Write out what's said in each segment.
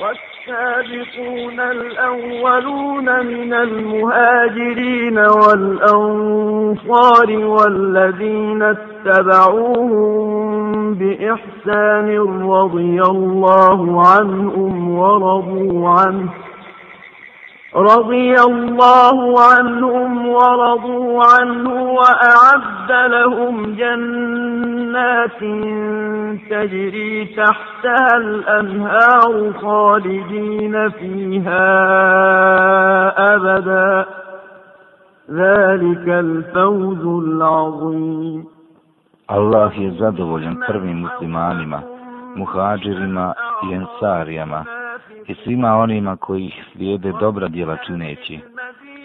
والسابقون الأولون من المهاجرين والأنصار والذين اتبعوهم بإحسان رضي الله عنهم ورضوا عنه. رضي الله عنهم ورضوا عنه وأعد لهم جنات تجري تحتها الأنهار خالدين فيها أبدا. ذلك الفوز العظيم. الله je zadovoljan prvim muslimanima, muhađirima i ensarijama, i svima onima koji ih slijede dobra djela čineći,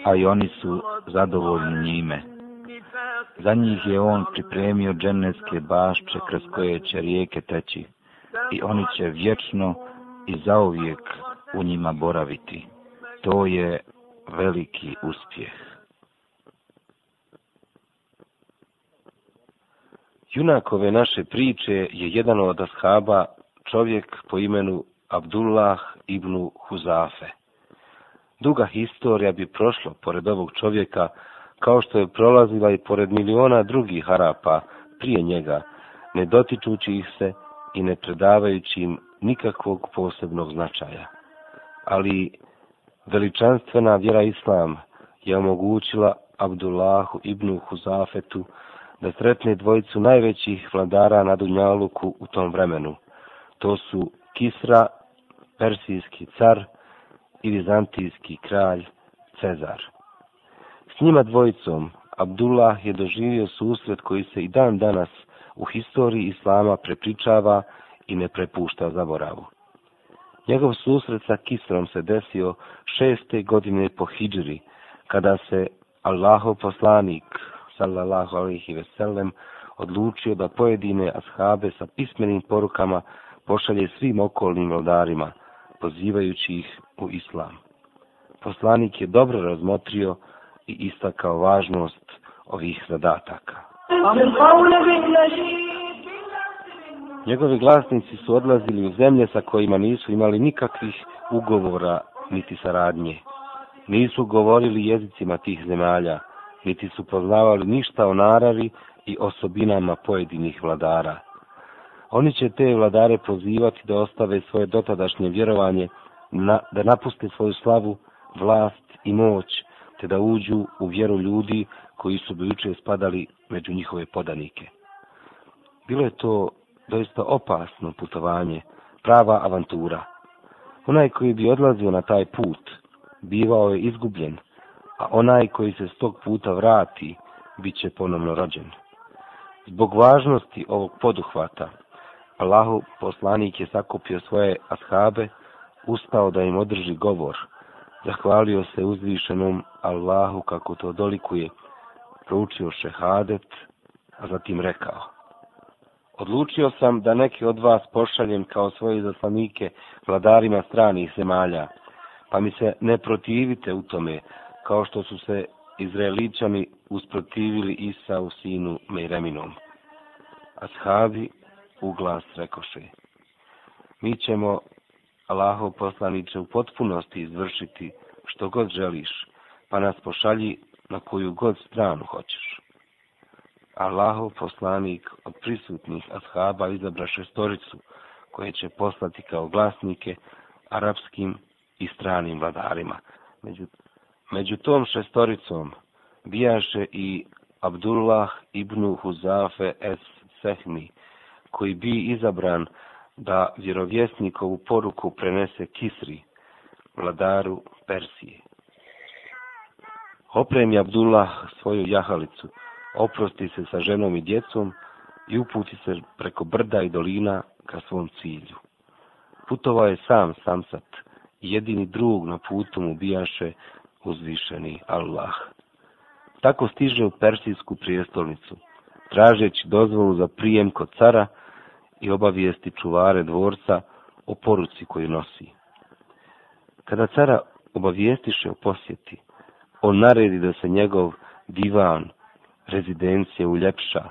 a i oni su zadovoljni njime. Za njih je on pripremio dženevske bašče kroz koje će rijeke teći i oni će vječno i zauvijek u njima boraviti. To je veliki uspjeh. Junakove naše priče je jedan od ashaba, čovjek po imenu Abdullah ibn Huzafe. Duga historija bi prošla pored ovog čovjeka, kao što je prolazila i pored miliona drugih harapa prije njega, ne dotičući ih se i ne predavajući im nikakvog posebnog značaja. Ali veličanstvena vjera Islam je omogućila Abdullahu ibn Huzafetu da sretne dvojicu najvećih vladara na Dunjaluku u tom vremenu. To su Kisra, persijski car i vizantijski kralj Cezar. S njima dvojicom Abdullah je doživio susret koji se i dan danas u historiji Islama prepričava i ne prepušta zaboravu. Njegov susret sa Kisrom se desio šeste godine po Hidžri, kada se Allahov poslanik, sallallahu alaihi veselem, odlučio da pojedine ashabe sa pismenim porukama pošalje svim okolnim vladarima, pozivajući ih u islam. Poslanik je dobro razmotrio i istakao važnost ovih zadataka. Njegovi glasnici su odlazili u zemlje sa kojima nisu imali nikakvih ugovora niti saradnje. Nisu govorili jezicima tih zemalja, niti su poznavali ništa o naravi i osobinama pojedinih vladara. Oni će te vladare pozivati da ostave svoje dotadašnje vjerovanje, na, da napuste svoju slavu, vlast i moć, te da uđu u vjeru ljudi koji su bi juče spadali među njihove podanike. Bilo je to doista opasno putovanje, prava avantura. Onaj koji bi odlazio na taj put, bivao je izgubljen, a onaj koji se s tog puta vrati, bit će ponovno rođen. Zbog važnosti ovog poduhvata, Allahu poslanik je sakupio svoje ashabe, ustao da im održi govor, zahvalio se uzvišenom Allahu kako to dolikuje, proučio šehadet, a zatim rekao. Odlučio sam da neki od vas pošaljem kao svoje zaslanike vladarima stranih zemalja, pa mi se ne protivite u tome, kao što su se Izraeličani usprotivili Isa u sinu Mejreminom. Ashabi u glas rekoše. Mi ćemo, Allahov poslaniće, u potpunosti izvršiti što god želiš, pa nas pošalji na koju god stranu hoćeš. Allahov poslanik od prisutnih ashaba izabra šestoricu, koje će poslati kao glasnike arapskim i stranim vladarima. Među, među tom šestoricom bijaše i Abdullah ibn Huzafe es Sehmi, koji bi izabran da vjerovjesnikovu poruku prenese Kisri, vladaru Persije. Opremi Abdullah svoju jahalicu, oprosti se sa ženom i djecom i uputi se preko brda i dolina ka svom cilju. Putovao je sam samsat jedini drug na putu mu bijaše uzvišeni Allah. Tako stiže u persijsku prijestolnicu, tražeći dozvolu za prijem kod cara, i obavijesti čuvare dvorca o poruci koju nosi. Kada cara obavijestiše o posjeti, on naredi da se njegov divan, rezidencije uljepša,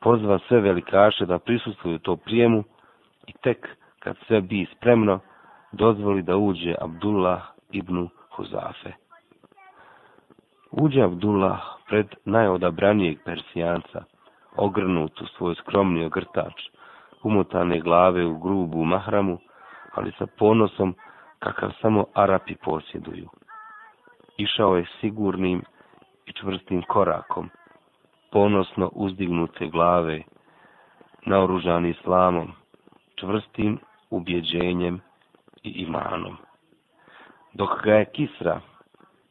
pozva sve velikaše da prisustuju to prijemu i tek kad sve bi spremno, dozvoli da uđe Abdullah ibn Huzafe. Uđe Abdullah pred najodabranijeg persijanca, ogrnut u svoj skromni ogrtač, umotane glave u grubu mahramu, ali sa ponosom kakav samo Arapi posjeduju. Išao je sigurnim i čvrstim korakom, ponosno uzdignute glave, naoružan islamom, čvrstim ubjeđenjem i imanom. Dok ga je Kisra,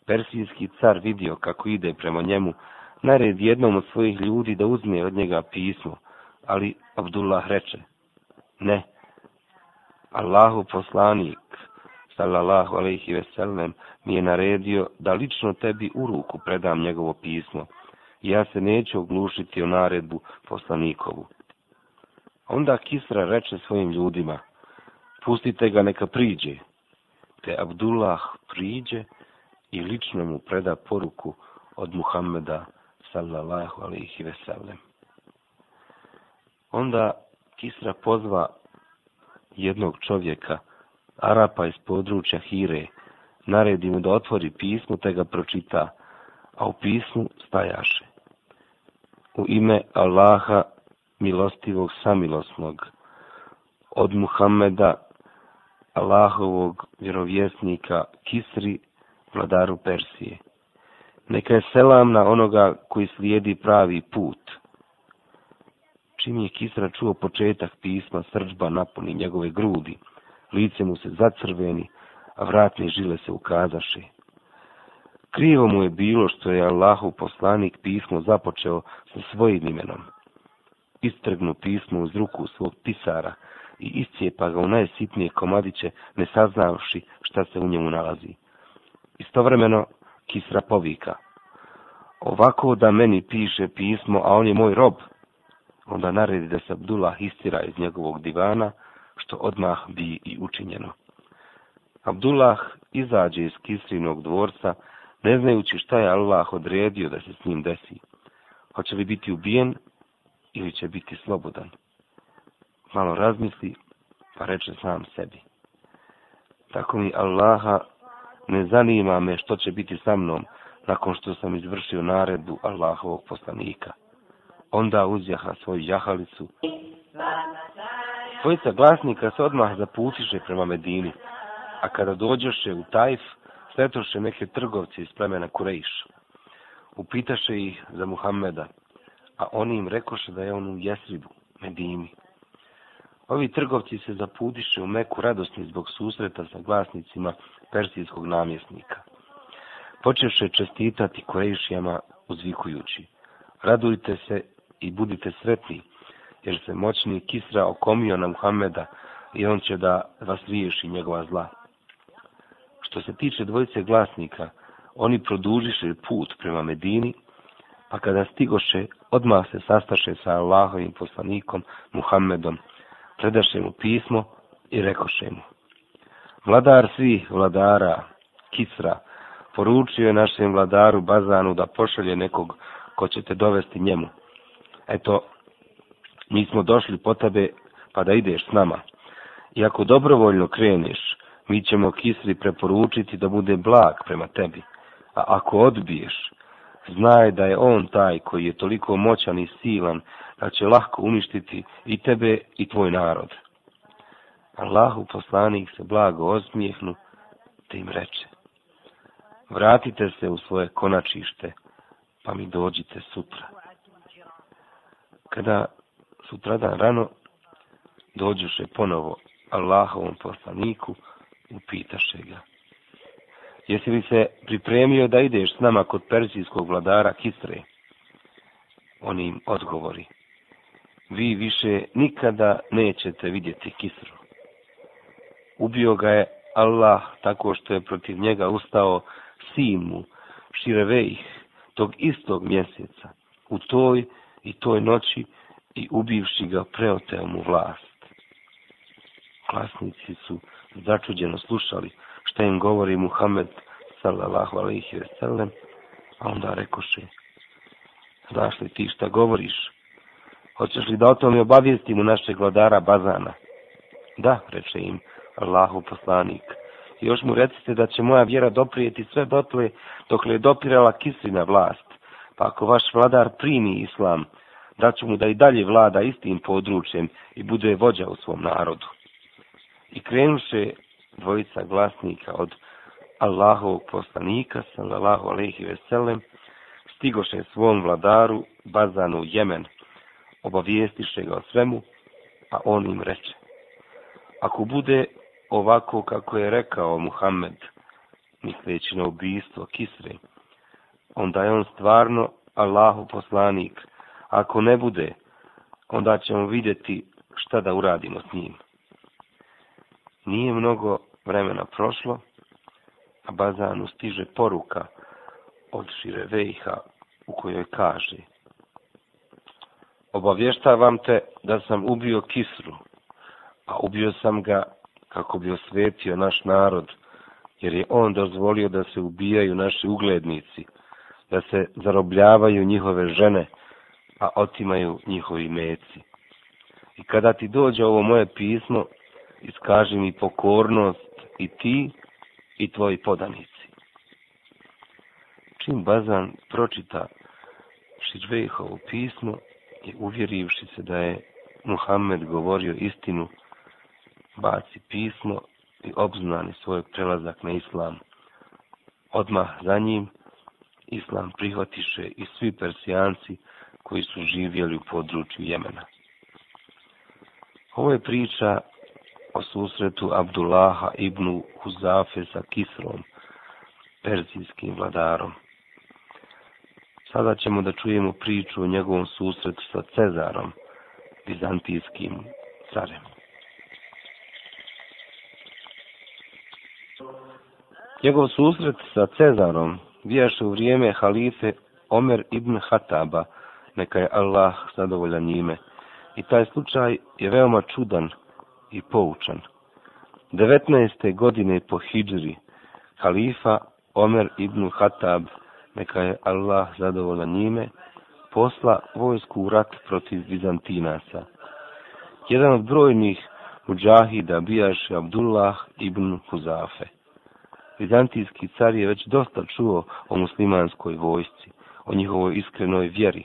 persijski car, vidio kako ide prema njemu, nared jednom od svojih ljudi da uzme od njega pismo, ali Abdullah reče, ne, Allahu poslanik, sallallahu alaihi veselem, mi je naredio da lično tebi u ruku predam njegovo pismo. Ja se neću oglušiti o naredbu poslanikovu. Onda Kisra reče svojim ljudima, pustite ga neka priđe. Te Abdullah priđe i lično mu preda poruku od Muhammeda sallallahu alaihi veselem. Onda Kisra pozva jednog čovjeka, Arapa iz područja Hire, naredi mu da otvori pismo te ga pročita, a u pismu stajaše. U ime Allaha, milostivog samilosnog, od Muhammeda, Allahovog vjerovjesnika Kisri, vladaru Persije. Neka je selam na onoga koji slijedi pravi put. Čim je Kisra čuo početak pisma, srđba napuni njegove grudi, lice mu se zacrveni, a vratne žile se ukazaše. Krivo mu je bilo što je Allahu poslanik pismo započeo sa svojim imenom. Istrgnu pismo uz ruku svog pisara i iscijepa ga u najsitnije komadiće, ne saznavši šta se u njemu nalazi. Istovremeno, Kisra povika. Ovako da meni piše pismo, a on je moj rob, onda naredi da se Abdullah istira iz njegovog divana, što odmah bi i učinjeno. Abdullah izađe iz Kisrinog dvorca, ne znajući šta je Allah odredio da se s njim desi. Hoće li biti ubijen ili će biti slobodan? Malo razmisli, pa reče sam sebi. Tako mi Allaha ne zanima me što će biti sa mnom nakon što sam izvršio naredbu Allahovog poslanika. Onda uzjaha svoju jahalicu. Dvojica glasnika se odmah zaputiše prema Medini, a kada dođoše u Tajf, sretoše neke trgovce iz plemena Kurejš. Upitaše ih za Muhammeda, a oni im rekoše da je on u Jesribu, Medini. Ovi trgovci se zapudiše u Meku radosni zbog susreta sa glasnicima persijskog namjesnika. Počeše čestitati Kurejšijama uzvikujući. Radujte se i budite sretni, jer se moćni Kisra okomio na Muhammeda i on će da vas riješi njegova zla. Što se tiče dvojice glasnika, oni produžiše put prema Medini, pa kada stigoše, odmah se sastaše sa Allahovim poslanikom Muhammedom, predaše mu pismo i rekoše mu. Vladar svih vladara, Kisra, poručio je našem vladaru Bazanu da pošalje nekog ko će te dovesti njemu. Eto, mi smo došli po tebe pa da ideš s nama. I ako dobrovoljno kreneš, mi ćemo Kisri preporučiti da bude blag prema tebi. A ako odbiješ, znaj da je on taj koji je toliko moćan i silan da će lahko uništiti i tebe i tvoj narod. Allahu poslanik se blago osmijehnu, te im reče. Vratite se u svoje konačište, pa mi dođite sutra. Kada sutradan rano dođuše ponovo Allahovom poslaniku, upitaše ga. Jesi li se pripremio da ideš s nama kod perzijskog vladara Kisre? On im odgovori. Vi više nikada nećete vidjeti Kisru. Ubio ga je Allah tako što je protiv njega ustao sin mu, Širevejh, tog istog mjeseca, u toj i toj noći i ubivši ga preoteo mu vlast. Klasnici su začuđeno slušali šta im govori Muhammed sallallahu alaihi ve sellem, a onda rekoše, znaš li ti šta govoriš? Hoćeš li da o tome obavijestimo našeg vladara Bazana? Da, reče im Allahu poslanik. Još mu recite da će moja vjera doprijeti sve dotle dok je dopirala kisina vlast. Pa ako vaš vladar primi islam, daću mu da i dalje vlada istim područjem i bude vođa u svom narodu. I krenuše dvojica glasnika od Allahovog poslanika, sallallahu alaihi veselem, stigoše svom vladaru, bazanu Jemen, obavijestiše ga o svemu, a on im reče. Ako bude ovako kako je rekao Muhammed, misleći na ubijstvo Kisre, onda je on stvarno Allahu poslanik. Ako ne bude, onda ćemo vidjeti šta da uradimo s njim. Nije mnogo vremena prošlo, a Bazanu stiže poruka od Šire Vejha u kojoj kaže Obavještavam te da sam ubio Kisru, a ubio sam ga kako bi osvetio naš narod, jer je on dozvolio da se ubijaju naši uglednici, da se zarobljavaju njihove žene, a otimaju njihovi meci. I kada ti dođe ovo moje pismo, iskaži mi pokornost i ti i tvoji podanici. Čim Bazan pročita Šiđvejhovo pismo i uvjerivši se da je Muhammed govorio istinu, baci pismo i obznani svoj prelazak na islam. Odmah za njim islam prihvatiše i svi persijanci koji su živjeli u području Jemena. Ovo je priča o susretu Abdullaha ibn Huzafe sa Kisrom, perzijskim vladarom. Sada ćemo da čujemo priču o njegovom susretu sa Cezarom, bizantijskim carem. Njegov susret sa Cezarom bijaše u vrijeme halife Omer ibn Hataba, neka je Allah zadovoljan njime. I taj slučaj je veoma čudan i poučan. 19. godine po Hidžri, halifa Omer ibn Hatab, neka je Allah zadovoljan njime, posla vojsku u rat protiv Bizantinaca. Jedan od brojnih muđahida bijaše Abdullah ibn Huzafe. Vizantijski car je već dosta čuo o muslimanskoj vojsci, o njihovoj iskrenoj vjeri,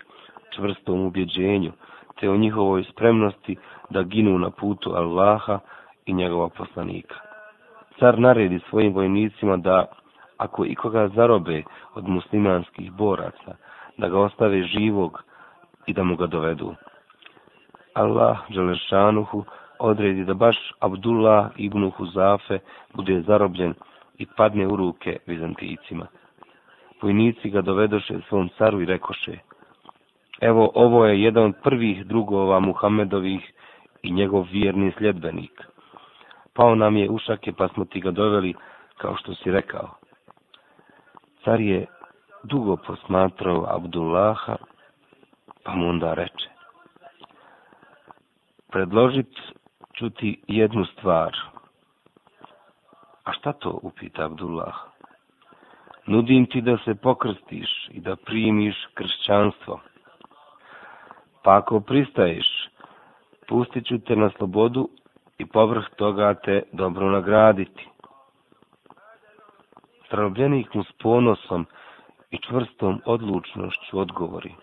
čvrstom ubjeđenju, te o njihovoj spremnosti da ginu na putu Allaha i njegova poslanika. Car naredi svojim vojnicima da, ako ikoga zarobe od muslimanskih boraca, da ga ostave živog i da mu ga dovedu. Allah, Đelešanuhu, odredi da baš Abdullah ibn Huzafe bude zarobljen i padne u ruke Vizantijicima. Vojnici ga dovedoše svom caru i rekoše, evo ovo je jedan od prvih drugova Muhammedovih i njegov vjerni sljedbenik. Pao nam je ušake pa smo ti ga doveli kao što si rekao. Car je dugo posmatrao Abdullaha, pa mu onda reče. Predložit ću ti jednu stvar. A šta to, upita Abdullah? Nudim ti da se pokrstiš i da primiš kršćanstvo. Pa ako pristaješ, pustit ću te na slobodu i povrh toga te dobro nagraditi. Zarobljenik mu s ponosom i čvrstom odlučnošću odgovori.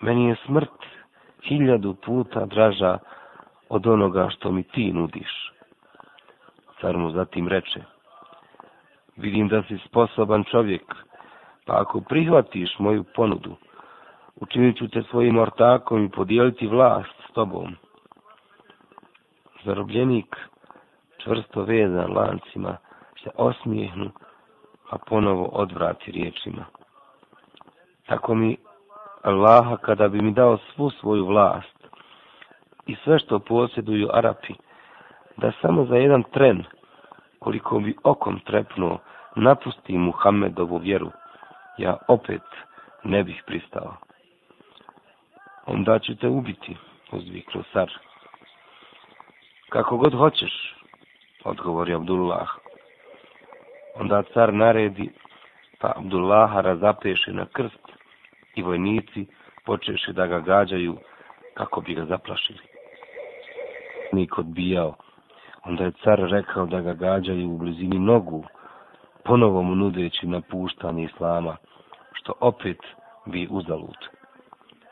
Meni je smrt hiljadu puta draža od onoga što mi ti nudiš. Car mu zatim reče, vidim da si sposoban čovjek, pa ako prihvatiš moju ponudu, učinit ću te svojim ortakom i podijeliti vlast s tobom. Zarobljenik, čvrsto vezan lancima, se osmijehnu, a ponovo odvrati riječima. Tako mi Allaha kada bi mi dao svu svoju vlast i sve što posjeduju Arapi, da samo za jedan tren, koliko bi okom trepnuo, napusti Muhammedovu vjeru, ja opet ne bih pristao. Onda ću te ubiti, uzviknu car. Kako god hoćeš, odgovori Abdullah. Onda car naredi, pa Abdullaha razapeše na krst i vojnici počeše da ga gađaju kako bi ga zaplašili. Nik odbijao, Onda je car rekao da ga gađaju u blizini nogu, ponovo mu nudeći napuštanje islama, što opet bi uzalud.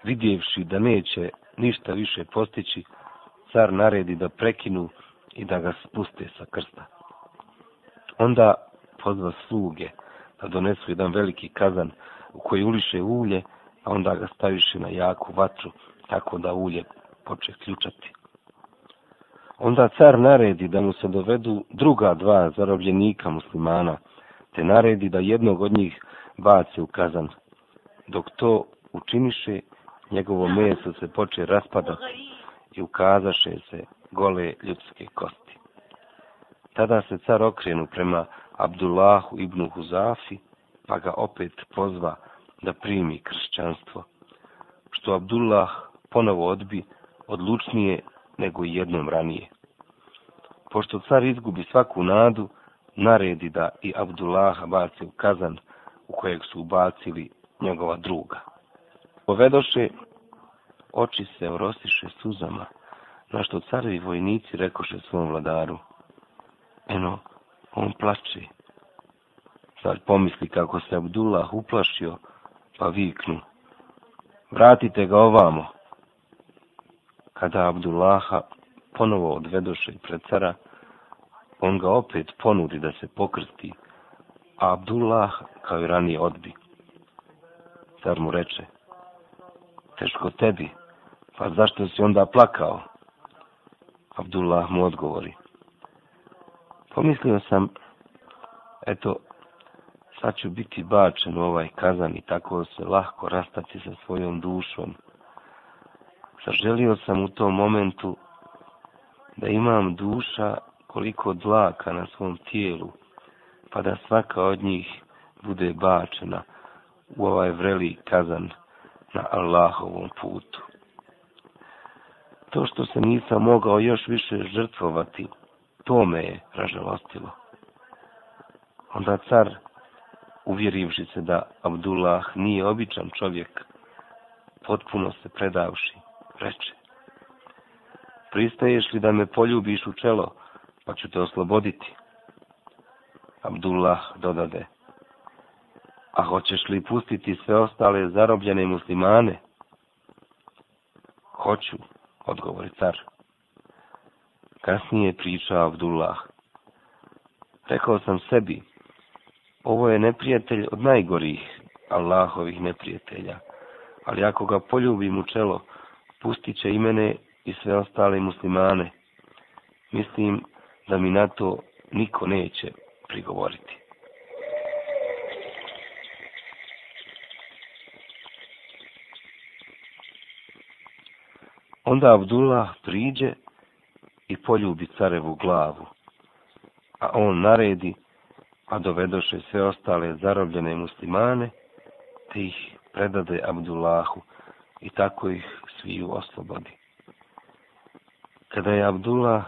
Vidjevši da neće ništa više postići, car naredi da prekinu i da ga spuste sa krsta. Onda pozva sluge da donesu jedan veliki kazan u koji uliše ulje, a onda ga staviše na jaku vatru, tako da ulje poče ključati. Onda car naredi da mu se dovedu druga dva zarobljenika muslimana, te naredi da jednog od njih baci u kazan. Dok to učiniše, njegovo meso se poče raspadati i ukazaše se gole ljudske kosti. Tada se car okrenu prema Abdullahu ibn Huzafi, pa ga opet pozva da primi kršćanstvo, što Abdullah ponovo odbi odlučnije nego jednom ranije. Pošto car izgubi svaku nadu, naredi da i Abdullaha baci u kazan u kojeg su ubacili njegova druga. Povedoše, oči se orosiše suzama, na što carevi vojnici rekoše svom vladaru. Eno, on plače. Car pomisli kako se Abdullah uplašio, pa viknu. Vratite ga ovamo. Kada Abdullaha ponovo odvedoše pred cara, on ga opet ponudi da se pokrsti, a Abdullah kao i ranije odbi. Car mu reče, teško tebi, pa zašto si onda plakao? Abdullah mu odgovori, pomislio sam, eto, sad ću biti bačen u ovaj kazan i tako se lahko rastati sa svojom dušom. Zaželio sam u tom momentu da imam duša koliko dlaka na svom tijelu, pa da svaka od njih bude bačena u ovaj vreli kazan na Allahovom putu. To što se nisam mogao još više žrtvovati, to me je ražalostilo. Onda car, uvjerivši se da Abdullah nije običan čovjek, potpuno se predavši, reče. Pristaješ li da me poljubiš u čelo, pa ću te osloboditi? Abdullah dodade. A hoćeš li pustiti sve ostale zarobljene muslimane? Hoću, odgovori car. Kasnije priča Abdullah. Rekao sam sebi, ovo je neprijatelj od najgorih Allahovih neprijatelja, ali ako ga poljubim u čelo, pustit će i mene i sve ostale muslimane. Mislim da mi na to niko neće prigovoriti. Onda Abdullah priđe i poljubi carevu glavu, a on naredi, a dovedoše sve ostale zarobljene muslimane, te ih predade Abdullahu i tako ih sviju oslobodi. Kada je Abdullah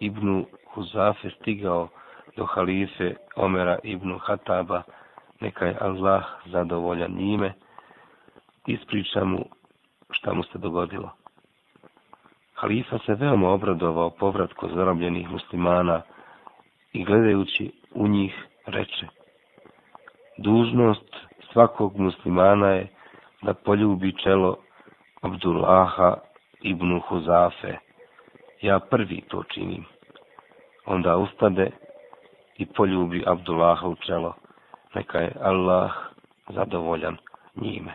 ibn Huzafe stigao do halife Omera ibn Hataba, neka je Allah zadovoljan njime, ispriča mu šta mu se dogodilo. Halifa se veoma obradovao povratku zarobljenih muslimana i gledajući u njih reče Dužnost svakog muslimana je da poljubi čelo Abdullaha ibn Huzafe. Ja prvi to činim. Onda ustade i poljubi Abdullaha u čelo. Neka je Allah zadovoljan njime.